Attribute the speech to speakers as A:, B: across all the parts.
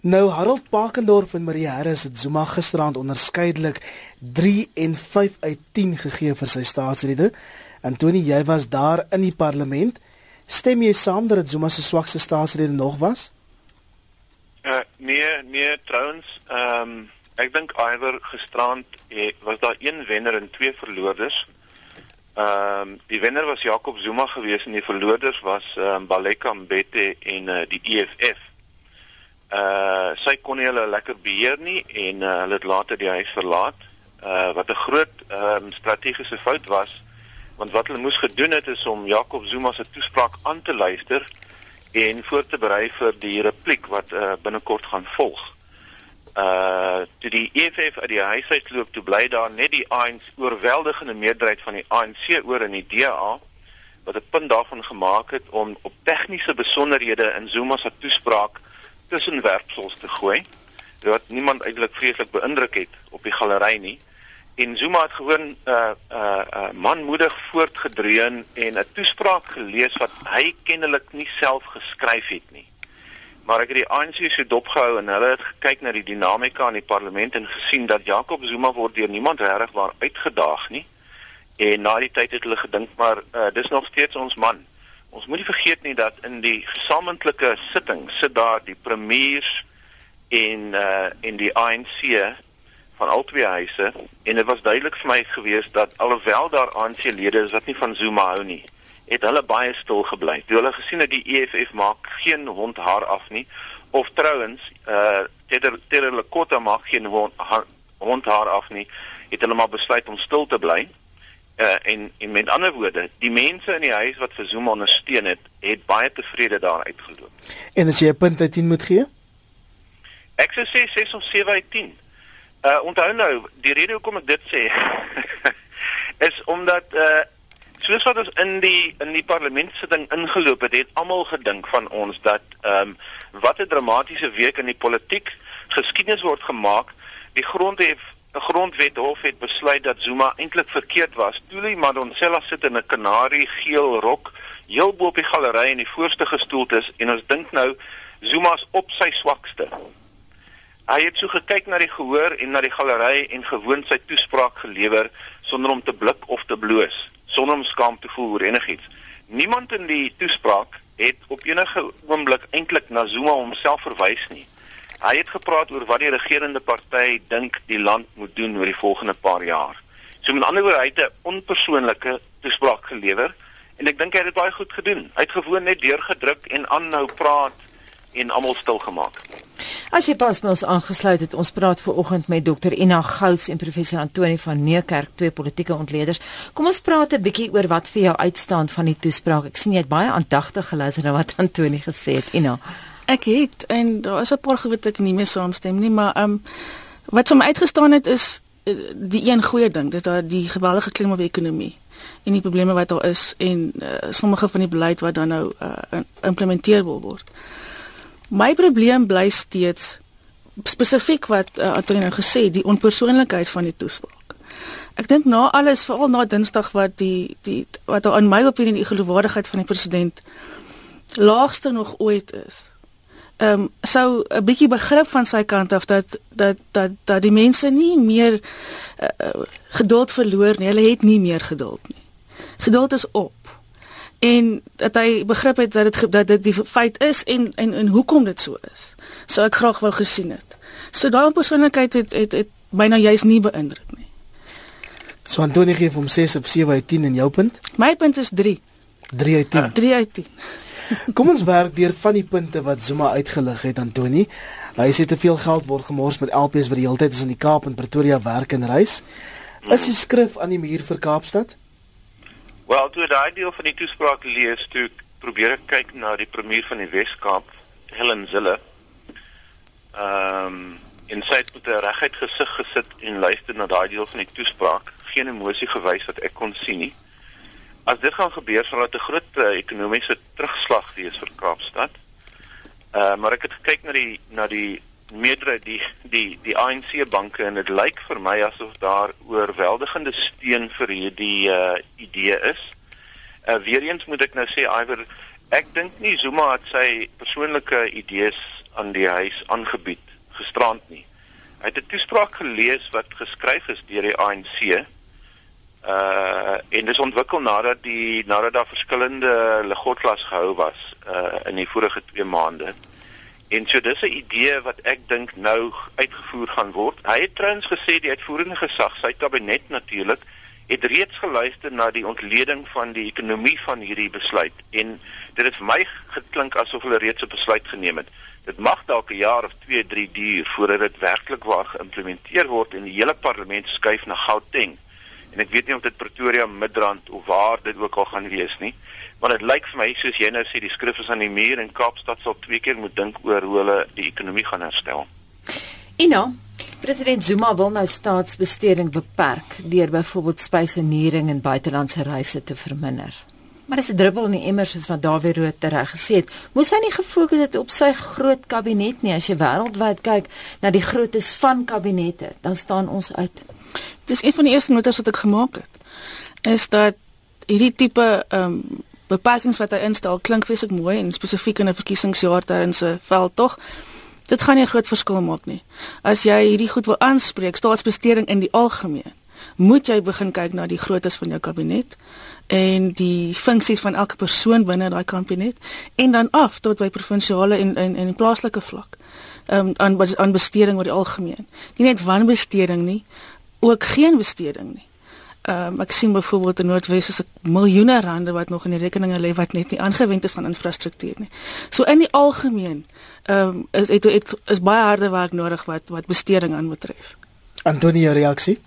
A: Nou Harold Pakendorf en Marie Harris het Zuma gisteraand onderskeidelik 3 en 5 uit 10 gegee vir sy staatsrede. Antoni, jy was daar in die parlement. Stem jy saam dat dit Zuma se swakste staatsrede nog was?
B: Uh nee, nee, trouens, ehm um, ek dink iwer gisterand eh, was daar een wenner en twee verloorders. Ehm um, die wenner was Jacob Zuma geweest en die verloorders was ehm um, Baleka Mbete en uh, die EFF. Uh sy kon nie hulle lekker beheer nie en uh, hulle het later die huis verlaat. Uh wat 'n groot ehm um, strategiese fout was want wat hulle moes gedoen het is om Jacob Zuma se toespraak aan te luister en voor te berei vir die repliek wat uh, binnekort gaan volg. Uh toe die EFF uit die huis uitloop, toe bly daar net die ANC oorweldigende meerderheid van die ANC oor in die DA wat 'n punt daarvan gemaak het om op tegniese besonderhede in Zuma se toespraak tussenwerpsels te gooi wat niemand eintlik vreeslik beïndruk het op die galery nie en Zuma het gewoon 'n uh, uh, uh, manmoedig voortgedreun en 'n toespraak gelees wat hy kennelik nie self geskryf het nie. Maar ek het die ANC se dop gehou en hulle het gekyk na die dinamika in die parlement en gesien dat Jacob Zuma word deur niemand regtig waar uitgedaag nie. En na die tyd het hulle gedink maar uh, dis nog steeds ons man. Ons moet nie vergeet nie dat in die gesamentlike sitting sit daar die premiers en uh en die ANC van al twee huise en dit was duidelik vir my gewees dat alhoewel daar ANC-lede is wat nie van Zuma hou nie, het hulle baie stil gebly. Toe hulle gesien het die EFF maak geen hond haar af nie of trouens uh Teder Lekota maak geen hond haar af nie, het hulle maar besluit om stil te bly. Uh en en met ander woorde, die mense in die huis wat vir Zuma ondersteun het, het baie tevrede daar uitgeloop.
A: En as jy 'n punt uit 10 moet gee?
B: Ek sou sê 6 of 7 uit 10. Uh onthou nou, die rede hoekom ek dit sê is omdat uh soos wat ons in die in die parlementsitting ingeloop het, het almal gedink van ons dat ehm um, wat 'n dramatiese week in die politiek geskiedenis word gemaak. Die grondhof 'n grondwet hof het besluit dat Zuma eintlik verkeerd was. Tuli Madonsela sit in 'n kanarie geel rok heel bo op die galery in die voorste gestoeltes en ons dink nou Zuma's op sy swakste. Hy het so gekyk na die gehoor en na die galery en gewoon sy toespraak gelewer sonder om te blik of te bloos, sonder om skaam te voel oor enigiets. Niemand in die toespraak het op enige oomblik eintlik na Zuma homself verwys nie. Hy het gepraat oor wat die regerende party dink die land moet doen oor die volgende paar jaar. So met ander woorde, hy het 'n onpersoonlike toespraak gelewer en ek dink hy het dit baie goed gedoen. Hy het gewoon net deurgedruk en aanhou praat en almal stil gemaak.
C: As jy pas met ons aangesluit het, ons praat ver oggend met Dr. Ina Gous en professor Antoni van Neekerk, twee politieke ontleeders. Kom ons praat 'n bietjie oor wat vir jou uitstaan van die toespraak. Ek sien jy het baie aandagtig geluister na wat Antoni gesê het, Ina.
D: Ek het en daar is 'n paar goed wat ek nie mee saamstem nie, maar ehm um, wat vir my uitgestaan het is uh, die een goeie ding, dit daar die geweldige klim op die ekonomie en die probleme wat daar is en uh, sommige van die beleid wat dan nou uh, implementeer wil word. My probleem bly steeds spesifiek wat uh, Antonie nou gesê, die onpersoonlikheid van die toespraak. Ek dink na alles, veral na Dinsdag wat die die wat in my opinie die geloofwaardigheid van die president laagste nog ooit is. Ehm um, sou 'n bietjie begrip van sy kant af dat dat dat dat die mense nie meer uh, geduld verloor nie. Hulle het nie meer geduld nie. Geduld is op en dat hy begrip het dat dit dat dit die feit is en en en hoekom dit so is. Sou ek graag wou gesien het. So daai persoonlikheid het het het byna juis nie beïndruk nie.
A: So Antonie gee hom 6 of 7 uit 10 in jou punt?
D: My punt is 3.
A: 3 uit 10.
D: 3 uit 10.
A: Kom ons werk deur van die punte wat Zuma uitgelig het Antonie. Hy sê te veel geld word gemors met LPs wat die hele tyd is in die Kaap en Pretoria werk en reis. Is die skrif aan die muur vir Kaapstad?
B: Wel, toe daai deel van die toespraak lees, toe probeer ek kyk na die premier van die Wes-Kaap, Helen Zille. Ehm um, en sy het met 'n reguit gesig gesit en luister na daai deel van die toespraak, geen emosie gewys wat ek kon sien nie. As dit gaan gebeur, sal dit 'n groot uh, ekonomiese terugslag wees vir Kaapstad. Uh, maar ek het gekyk na die na die meerderheid die die die ANC banke en dit lyk vir my asof daar oorweldigende steun vir hierdie uh idee is. Uh weer eens moet ek nou sê iwer ek dink nie Zuma het sy persoonlike idees aan die huis aangebied gisterand nie. Hy het 'n toespraak gelees wat geskryf is deur die ANC. Uh en dis ontwikkel nadat die nadat daar verskillende ligotglas gehou was uh in die vorige 2 maande. En so dis 'n idee wat ek dink nou uitgevoer gaan word. Hy het trouens gesê die uitvoerende gesag, sy kabinet natuurlik, het reeds geluister na die ontleding van die ekonomie van hierdie besluit en dit het vir my geklink asof hulle reeds 'n besluit geneem het. Dit mag dalk 'n jaar of 2, 3 duur voordat dit werklik waar geïmplementeer word en die hele parlement skuif na Gauteng. En ek weet nie of dit Pretoria, Midrand of waar dit ook al gaan wees nie, maar dit lyk vir my soos jy nou sê die skrif is aan die muur en Kaapstad sal twee keer moet dink oor hoe hulle die ekonomie gaan herstel.
C: Ina, President Zuma wil nou staatsbesteding beperk deur byvoorbeeld spyseniering en buitelandse reise te verminder. Maar dis 'n druppel in die emmer soos wat Dawie Rood reg gesê het. Moes hy nie gefokus het op sy groot kabinet nie. As jy wêreldwyd kyk na die grootes van kabinette, dan staan ons uit.
D: Dis een van die eerste notas wat ek gemaak het. Is dat hierdie tipe ehm um, beperkings wat hy instel klink vreeslik mooi en spesifiek in 'n verkiesingsjaar in se veld tog. Dit gaan nie 'n groot verskil maak nie. As jy hierdie goed wil aanspreek, staatsbesteding in die algemeen, moet jy begin kyk na die groottes van jou kabinet en die funksies van elke persoon binne daai kabinet en dan af tot by provinsiale en en en plaaslike vlak. Ehm um, aan aan besteding oor die algemeen. Nie net wanbesteding nie, ook geen besteding nie. Ehm um, ek sien byvoorbeeld in Noordwes is miljoene rande wat nog in die rekeninge lê wat net nie aangewend is aan infrastruktuur nie. So in die algemeen ehm um, is het, het is baie harde werk nodig wat wat besteding aan betref.
A: Antonie reaksie?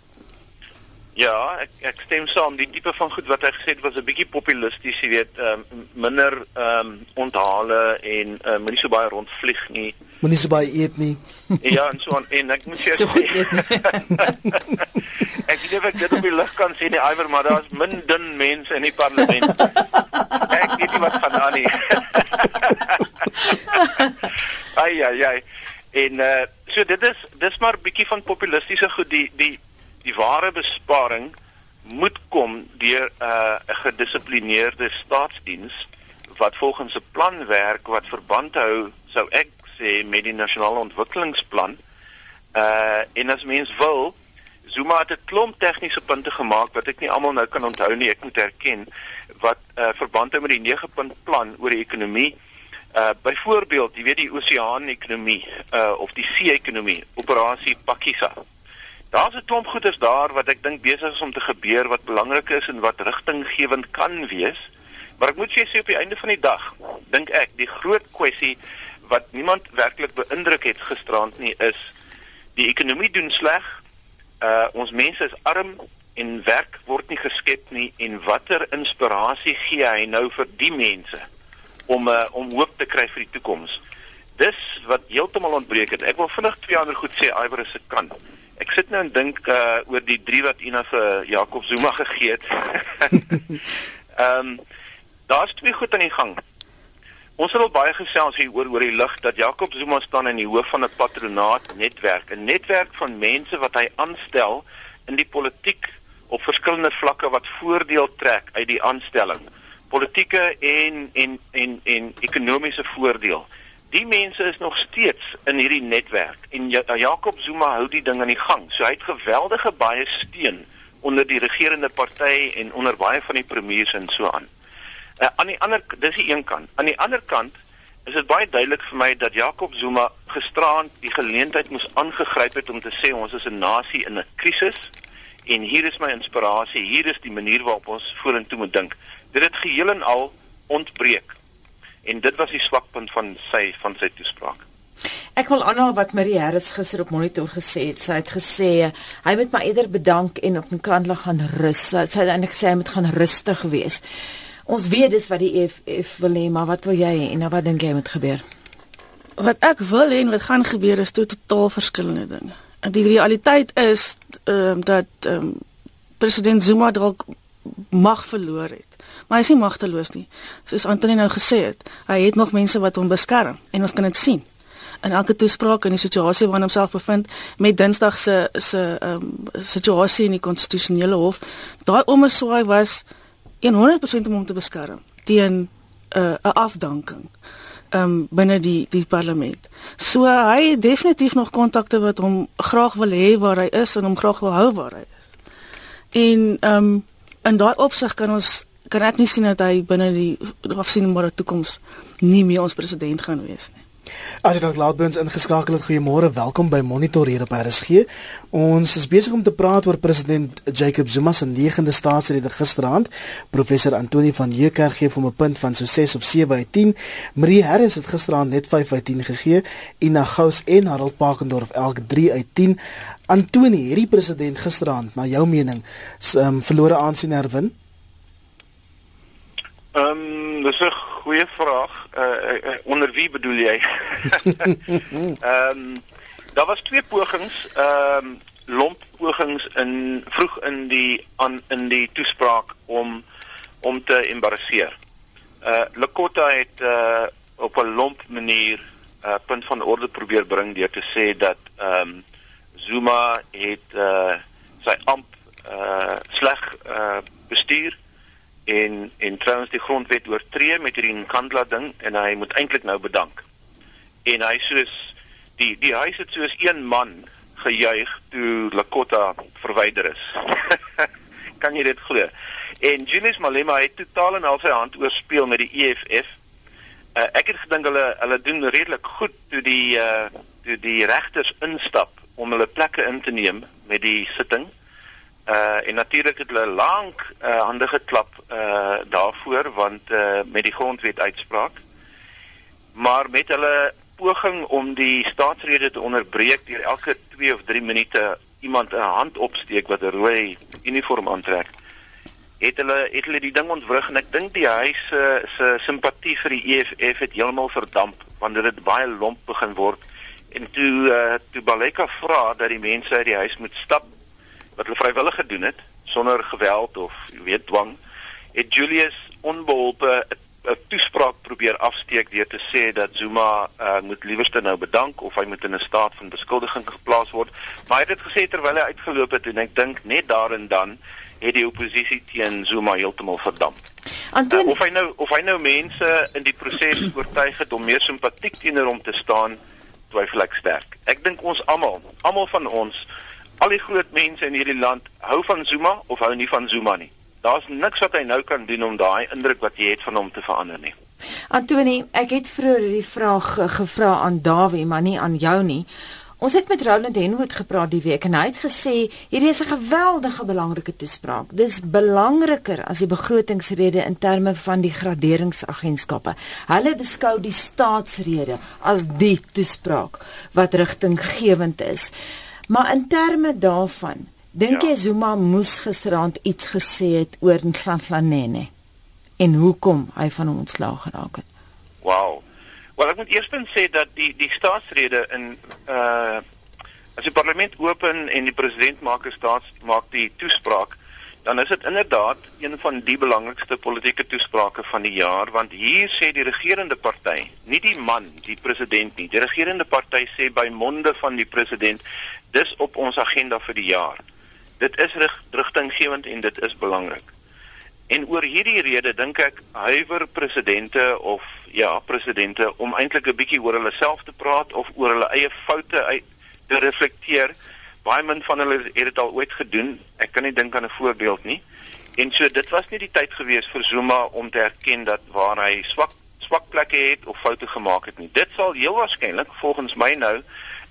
B: Ja, ek ek stem saam. Die tipe van goed wat hy gesê het was 'n bietjie populisties, jy weet, ehm um, minder ehm um, onthale en uh, moenie so baie rondvlieg nie.
A: Moenie so baie eet nie.
B: ja, en so aan en ek moet sê
C: So goed eet.
B: ek weet ek dit op die lig kan sien die iwer, maar daar's min dun mense in die parlement. ek weet nie wat gaan aan nie. ai ai ai. En uh, so dit is dis maar bietjie van populistiese goed die die die ware besparing moet kom deur uh, 'n uh, gedissiplineerde staatsdiens wat volgens 'n plan werk wat verband hou sou ek sê met die nasionale ontwikkelingsplan. Uh en as mens wil Zuma het 'n klomp tegniese punte gemaak wat ek nie almal nou kan onthou nie, ek moet erken wat uh verband hou met die 9 punt plan oor die ekonomie. Uh byvoorbeeld, jy weet die oseaan ekonomie uh of die see ekonomie, operasie Pakisa. Daar's 'n klomp goeders daar wat ek dink besig is om te gebeur wat belangrik is en wat rigtinggewend kan wees. Maar ek moet sê sê op die einde van die dag, dink ek, die groot kwessie wat niemand werklik beïndruk het gisterand nie is die ekonomie doen sleg. Uh ons mense is arm en werk word nie geskep nie en watter inspirasie gee hy nou vir die mense om uh, om hoop te kry vir die toekoms. Dis wat heeltemal ontbreek het. Ek wil vinnig twee ander goed sê Iwer se kan. Ek sit nou en dink uh oor die drie wat Ina vir Jakob Zuma gegee het. Ehm um, daar's twee goed aan die gang. Ons het al baie gesels hier oor oor die lig dat Jakob Zuma staan in die hoof van 'n patronaat netwerk, 'n netwerk van mense wat hy aanstel in die politiek op verskillende vlakke wat voordeel trek uit die aanstelling. Politieke en en en en ekonomiese voordeel. Die mense is nog steeds in hierdie netwerk en Jakob Zuma hou die ding aan die gang. So hy het geweldige baie steun onder die regerende party en onder baie van die premiers en so aan. Uh, aan die ander dis die een kant. Aan die ander kant is dit baie duidelik vir my dat Jakob Zuma gisteraand die geleentheid moes aangegryp het om te sê ons is 'n nasie in 'n krisis en hier is my inspirasie, hier is die manier waarop ons vorentoe moet dink. Dit het geheel en al ontbreek. En dit was die swakpunt van sy van sy toespraak.
C: Ek wil aanhaal wat Marie Harris gister op monitor gesê het. Sy het gesê hy moet maar eerder bedank en op 'n kant lig gaan rus. Sy het eintlik gesê hy moet gaan rustig wees. Ons weet dis wat die EFF wil hê, maar wat wil jy hê en nou wat dink jy moet gebeur?
D: Wat ek wil hê en wat gaan gebeur is totaal verskillende dinge. En die realiteit is ehm um, dat ehm um, president Zuma dalk mag verloor het. Maar hy is nie magteloos nie. Soos Antonie nou gesê het, hy het nog mense wat hom beskerm en ons kan dit sien. In elke toespraak in die situasie waarin homself bevind met Dinsdag se se ehm um, situasie in die konstitusionele hof, daai omerswaai was 100% om hom te beskerm teen 'n uh, 'n afdanking. um binne die die parlement. So hy het definitief nog kontakte wat hom graag wil hê waar hy is en hom graag wil hou waar hy is. En um in daai opsig kan ons kan ek nie sien dat hy binne die afsienbare toekoms nie meer ons president gaan wees nie.
A: As dalk laat by ons ingeskakel het, goeiemôre, welkom by Monitor hier op RSG. Ons is besig om te praat oor president Jacob Zuma se 9de staatsrede gisteraand. Professor Antoni van Heerkerk gee hom 'n punt van so 6 of 7 uit 10. Marie Harris het gisteraand net 5 uit 10 gegee en na Gous en Harold Pakendorf elk 3 uit 10. Antoni, hierdie president gisteraand, na jou mening, um, verlore aansien herwin?
B: Ehm, um, dis 'n goeie vraag. Uh, uh onder wie bedoel jy? Ehm um, daar was twee pogings, ehm um, lomp pogings in vroeg in die aan in die toespraak om om te embarrasseer. Uh Lekota het uh op 'n lomp manier 'n uh, punt van orde probeer bring deur te sê dat ehm um, Zuma het uh sy amp uh sleg uh bestuur en en trouens die grondwet oortree met hierdie Nkandla ding en hy moet eintlik nou bedank. En hy soos die die huis het soos een man gejuig toe Lakota verwyder is. kan jy dit glo? En Julius Malema het totaal en al sy hand oorspeel met die EFF. Uh, ek het gedink hulle hulle doen redelik goed toe die uh toe die regters instap om hulle plekke in te neem met die sitting. Uh en natuurlik het hulle lank uh hande geklap uh daarvoor want uh met die grondwet uitspraak. Maar met hulle poging om die staatsrede te onderbreek deur elke 2 of 3 minute iemand 'n hand opsteek wat 'n rooi uniform aantrek, het hulle het hulle die ding ontwrig en ek dink die huis se se simpatie vir die EFF het heeltemal verdamp wanneer dit baie lomp begin word en toe uh toe Baleka vra dat die mense uit die huis moet stap wat hulle vrywillig gedoen het sonder geweld of jy weet dwang het Julius onbeholpe 'n toespraak probeer afsteek deur te sê dat Zuma uh, moet liewerste nou bedank of hy moet in 'n staat van beskuldiging geplaas word maar hy het dit gesê terwyl hy uitgeloop het en ek dink net daar en dan het die oppositie teen Zuma heeltemal verdamp. Uh, of hy nou of hy nou mense in die proses oortuig het om meer simpatiek teenoor hom te staan, twyfel ek sterk. Ek dink ons almal, almal van ons al die groot mense in hierdie land hou van Zuma of hou nie van Zuma nie. Daar's niks wat hy nou kan doen om daai indruk wat jy het van hom te verander nie.
C: Antoni, ek het vroeër hierdie vraag gevra aan Dawie, maar nie aan jou nie. Ons het met Roland Henwood gepraat die week en hy het gesê hierdie is 'n geweldige belangrike toespraak. Dis belangriker as die begrotingsrede in terme van die graderingsagentskappe. Hulle beskou die staatsrede as die toespraak wat rigtinggewend is. Maar in terme daarvan, dink ja. jy Zuma moes gisteraand iets gesê het oor Nhlanhlanene en hoekom hy van hom ontslaag geraak het?
B: Wow. Wel ek moet eerstens sê dat die die staatsrede in uh as die parlement open en die president maak 'n staats maak die toespraak dan is dit inderdaad een van die belangrikste politieke toesprake van die jaar want hier sê die regerende party, nie die man, die president nie. Die regerende party sê by monde van die president dis op ons agenda vir die jaar. Dit is rigtinggewend en dit is belangrik. En oor hierdie rede dink ek huiwer presidente of ja, presidente om eintlik 'n bietjie oor hulle self te praat of oor hulle eie foute uit te reflekteer. Baie min van hulle het dit al ooit gedoen. Ek kan nie dink aan 'n voorbeeld nie. En so dit was nie die tyd gewees vir Zuma om te erken dat waar hy swak swak plekke het of foute gemaak het nie. Dit sal heel waarskynlik volgens my nou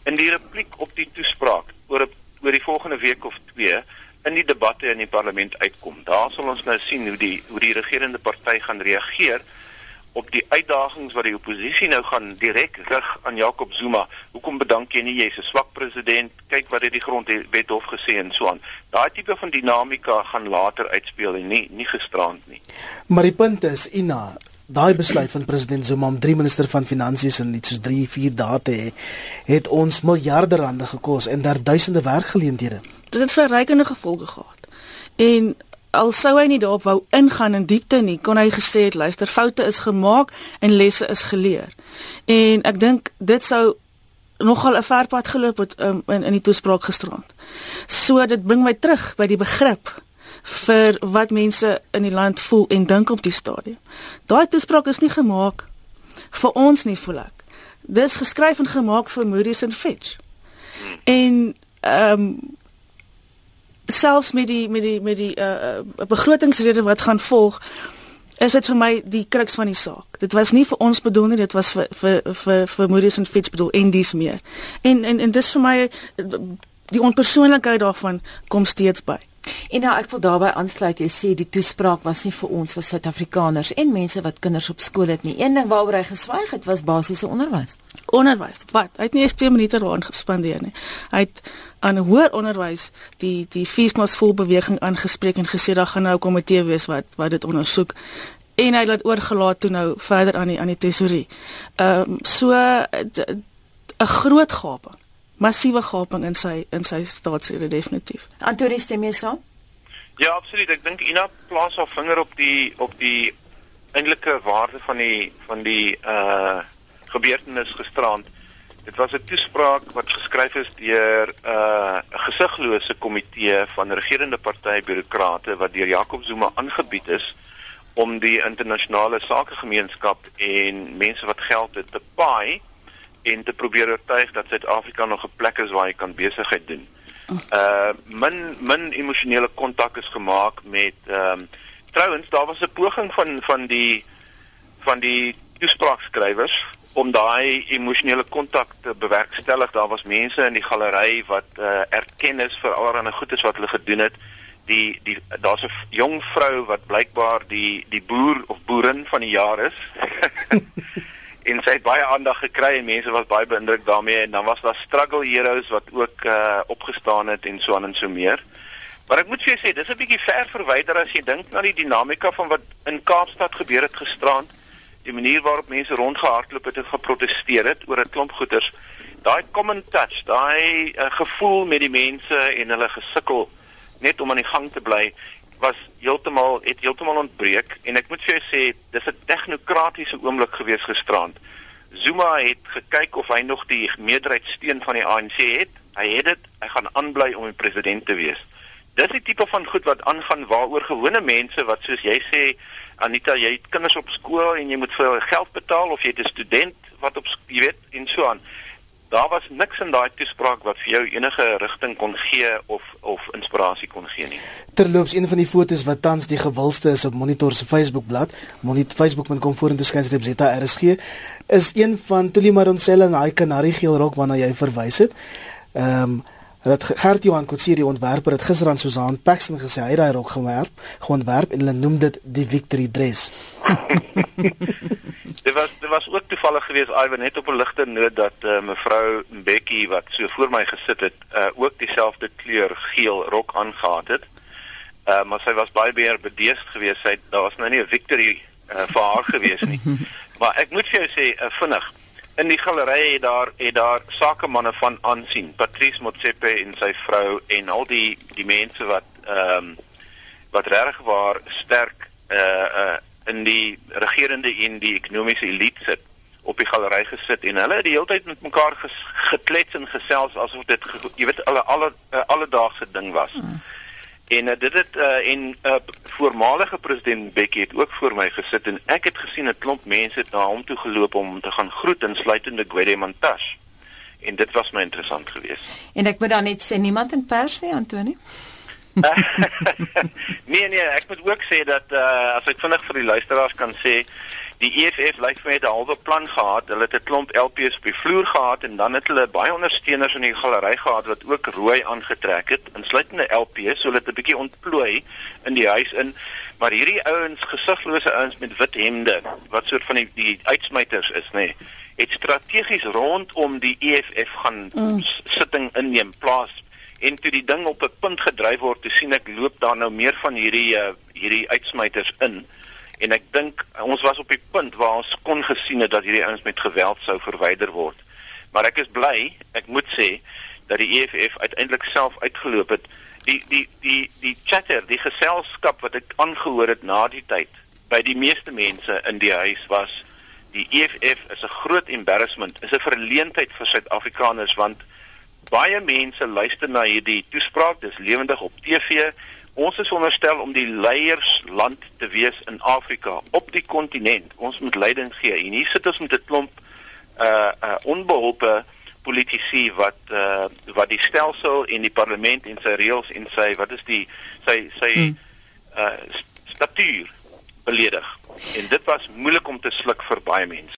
B: in die repliek op die toespraak oor oor die volgende week of twee in die debatte in die parlement uitkom. Daar sal ons nou sien hoe die hoe die regerende party gaan reageer op die uitdagings wat die oppositie nou gaan direk rig aan Jacob Zuma. Hoekom bedank jy nie jy's 'n swak president? Kyk wat het die grondwet hof gesê en so aan. Daai tipe van dinamika gaan later uitspeel en nie nie gisterand nie.
A: Maar die punt is Ina, daai besluit van president Zuma om drie minister van finansies in iets soos 3, 4 dae te hê, het ons miljarde rande gekos en daar duisende werkgeleenthede.
D: Dit het verrykende gevolge gehad. En al sou hy nie daarop wou ingaan in diepte nie, kon hy gesê het luister, foute is gemaak en lesse is geleer. En ek dink dit sou nogal 'n ver pad geloop het um, in in die toespraak gisterand. So dit bring my terug by die begrip vir wat mense in die land voel en dink op die stadium. Daai toespraak is nie gemaak vir ons nie voel ek. Dis geskryf en gemaak vir Moody's en Fitch. En ehm um, selfs met die met die met die uh, begrotingsrede wat gaan volg is dit vir my die kruks van die saak. Dit was nie vir ons bedoel nie, dit was vir vir vir vir Moody's en Fitch bedoel en dis meer. En en en dis vir my die onpersoonlikheid daarvan kom steeds by.
C: En nou ek wil daarbey aansluit jy sê die toespraak was nie vir ons as Suid-Afrikaners en mense wat kinders op skool het nie. Een ding waaroor hy geswyg het was basiese onderwys.
D: Onderwys. Wat? Hy het nie eens 10 minute daaraan gespandeer nie. Hy het aan hoër onderwys die die feesmas vol beweging aangespreek en gesê daar gaan nou 'n komitee wees wat wat dit ondersoek en hy laat oorgelaat toe nou verder aan die aan die tesorie. Ehm um, so 'n groot gaping massiewe gaping in sy in sy staatsrede definitief.
C: Antonie stem jy saam?
B: Ja, absoluut. Ek dink Ina plaas haar vinger op die op die eintlike waarde van die van die uh gebeurtenis gisterand. Dit was 'n toespraak wat geskryf is deur 'n uh, gesiglose komitee van regerende party birokrate wat deur Jacob Zuma aangebied is om die internasionale sakegemeenskap en mense wat geld het te paai en te probeer oortuig dat Suid-Afrika nog 'n plek is waar jy kan besigheid doen. Uh min min emosionele kontak is gemaak met ehm um, trouens daar was 'n poging van van die van die toespraakskrywers om daai emosionele kontak te bewerkstellig. Daar was mense in die galery wat uh erken is vir allerlei goedes wat hulle gedoen het. Die die daar's 'n jong vrou wat blykbaar die die boer of boerin van die jaar is. en sy het baie aandag gekry en mense was baie beïndruk daarmee en dan was daar struggle heroes wat ook uh opgestaan het en so aan en so meer. Maar ek moet vir jou sê, dis 'n bietjie ver verwyder as jy dink na die dinamika van wat in Kaapstad gebeur het gisterand. Die manier waarop mense rondgehardloop het en geprotesteer het oor 'n klomp goeters. Daai common touch, daai uh, gevoel met die mense en hulle gesukkel net om aan die gang te bly was heeltemal het heeltemal ontbreek en ek moet vir jou sê dis 'n tegnokratiese oomblik gewees gisterand. Zuma het gekyk of hy nog die meerderheidssteun van die ANC het. Hy het dit. Hy gaan aanbly om die president te wees. Dis die tipe van goed wat aangaan waaroor gewone mense wat soos jy sê Anita, jy het kinders op skool en jy moet vir hulle geld betaal of jy 'n student wat op jy weet en so aan daar was niks in daai toespraak wat vir jou enige rigting kon gee of of inspirasie kon gee nie.
A: Terloops, een van die fotos wat tans die gewildste is op Monitor se Facebookblad, Monitor Facebook.com vorentoe skynstreep ZRSG, is een van Tuli Maronsela en hy kanarie geel rok waarna jy verwys het. Ehm um, dat Gert Johan Kotse die ontwerper het gister aan Susan Paxton gesê hy het daai rok gewerp, geontwerp en hulle noem dit die victory dress.
B: dit was dit was ook toevallig geweest Ivan net op 'n ligte noot dat uh, mevrou Becky wat so voor my gesit het, uh, ook dieselfde kleur geel rok aangetree het. Uh, maar sy was baie meer bedeesd geweest. Sy daar was nou nie 'n victory uh, vir haar geweest nie. maar ek moet vir jou sê, uh, vinnig In die galery het daar het daar sakemanne van aansien, Patrice Motsepe en sy vrou en al die die mense wat ehm um, wat regtig waar sterk uh uh in die regerende en die ekonomiese elite sit op die galery gesit en hulle het die hele tyd met mekaar geklets en gesels asof dit jy weet alle alle uh, alledaagse ding was. Hmm. En uh, dit het uh, en uh, voormalige president Bekkie het ook voor my gesit en ek het gesien 'n klomp mense het na hom toe geloop om te gaan groet insluitende Gwede Mantashe. En dit was my interessant geweest.
C: En ek moet dan net sê niemand in pers nie Antoni.
B: nee nee, ek moet ook sê dat uh, as ek vinnig vir die luisteraars kan sê die EFF lyk vir my het 'n halwe plan gehad. Hulle het 'n klomp LPs op die vloer gehad en dan het hulle baie ondersteuners in die galery gehad wat ook rooi aangetrek het, insluitende LPs, so hulle het 'n bietjie ontplooi in die huis in. Maar hierdie ouens, gesiglose ouens met wit hemde, wat soort van die, die uitsmyters is, nê, nee, het strategies rondom die EFF gaan mm. sitting inneem plaas en toe die ding op 'n punt gedryf word, toe sien ek loop daar nou meer van hierdie uh, hierdie uitsmyters in en ek dink ons was op die punt waar ons kon gesien het dat hierdie ouens met geweld sou verwyder word. Maar ek is bly, ek moet sê dat die EFF uiteindelik self uitgeloop het. Die die die die chatter, die geselskap wat ek aangehoor het na die tyd by die meeste mense in die huis was die EFF is 'n groot embarrassment, is 'n verleentheid vir Suid-Afrikaners want baie mense luister na hierdie toespraak, dis lewendig op TV ons is veronderstel om die leiersland te wees in Afrika op die kontinent. Ons moet leiding gee. En hier sit ons met 'n klomp uh uh onbeholpe politici wat uh wat die stelsel en die parlement en sy reëls en sy wat is die sy sy hmm. uh statuur beledig. En dit was moeilik om te sluk vir baie mense.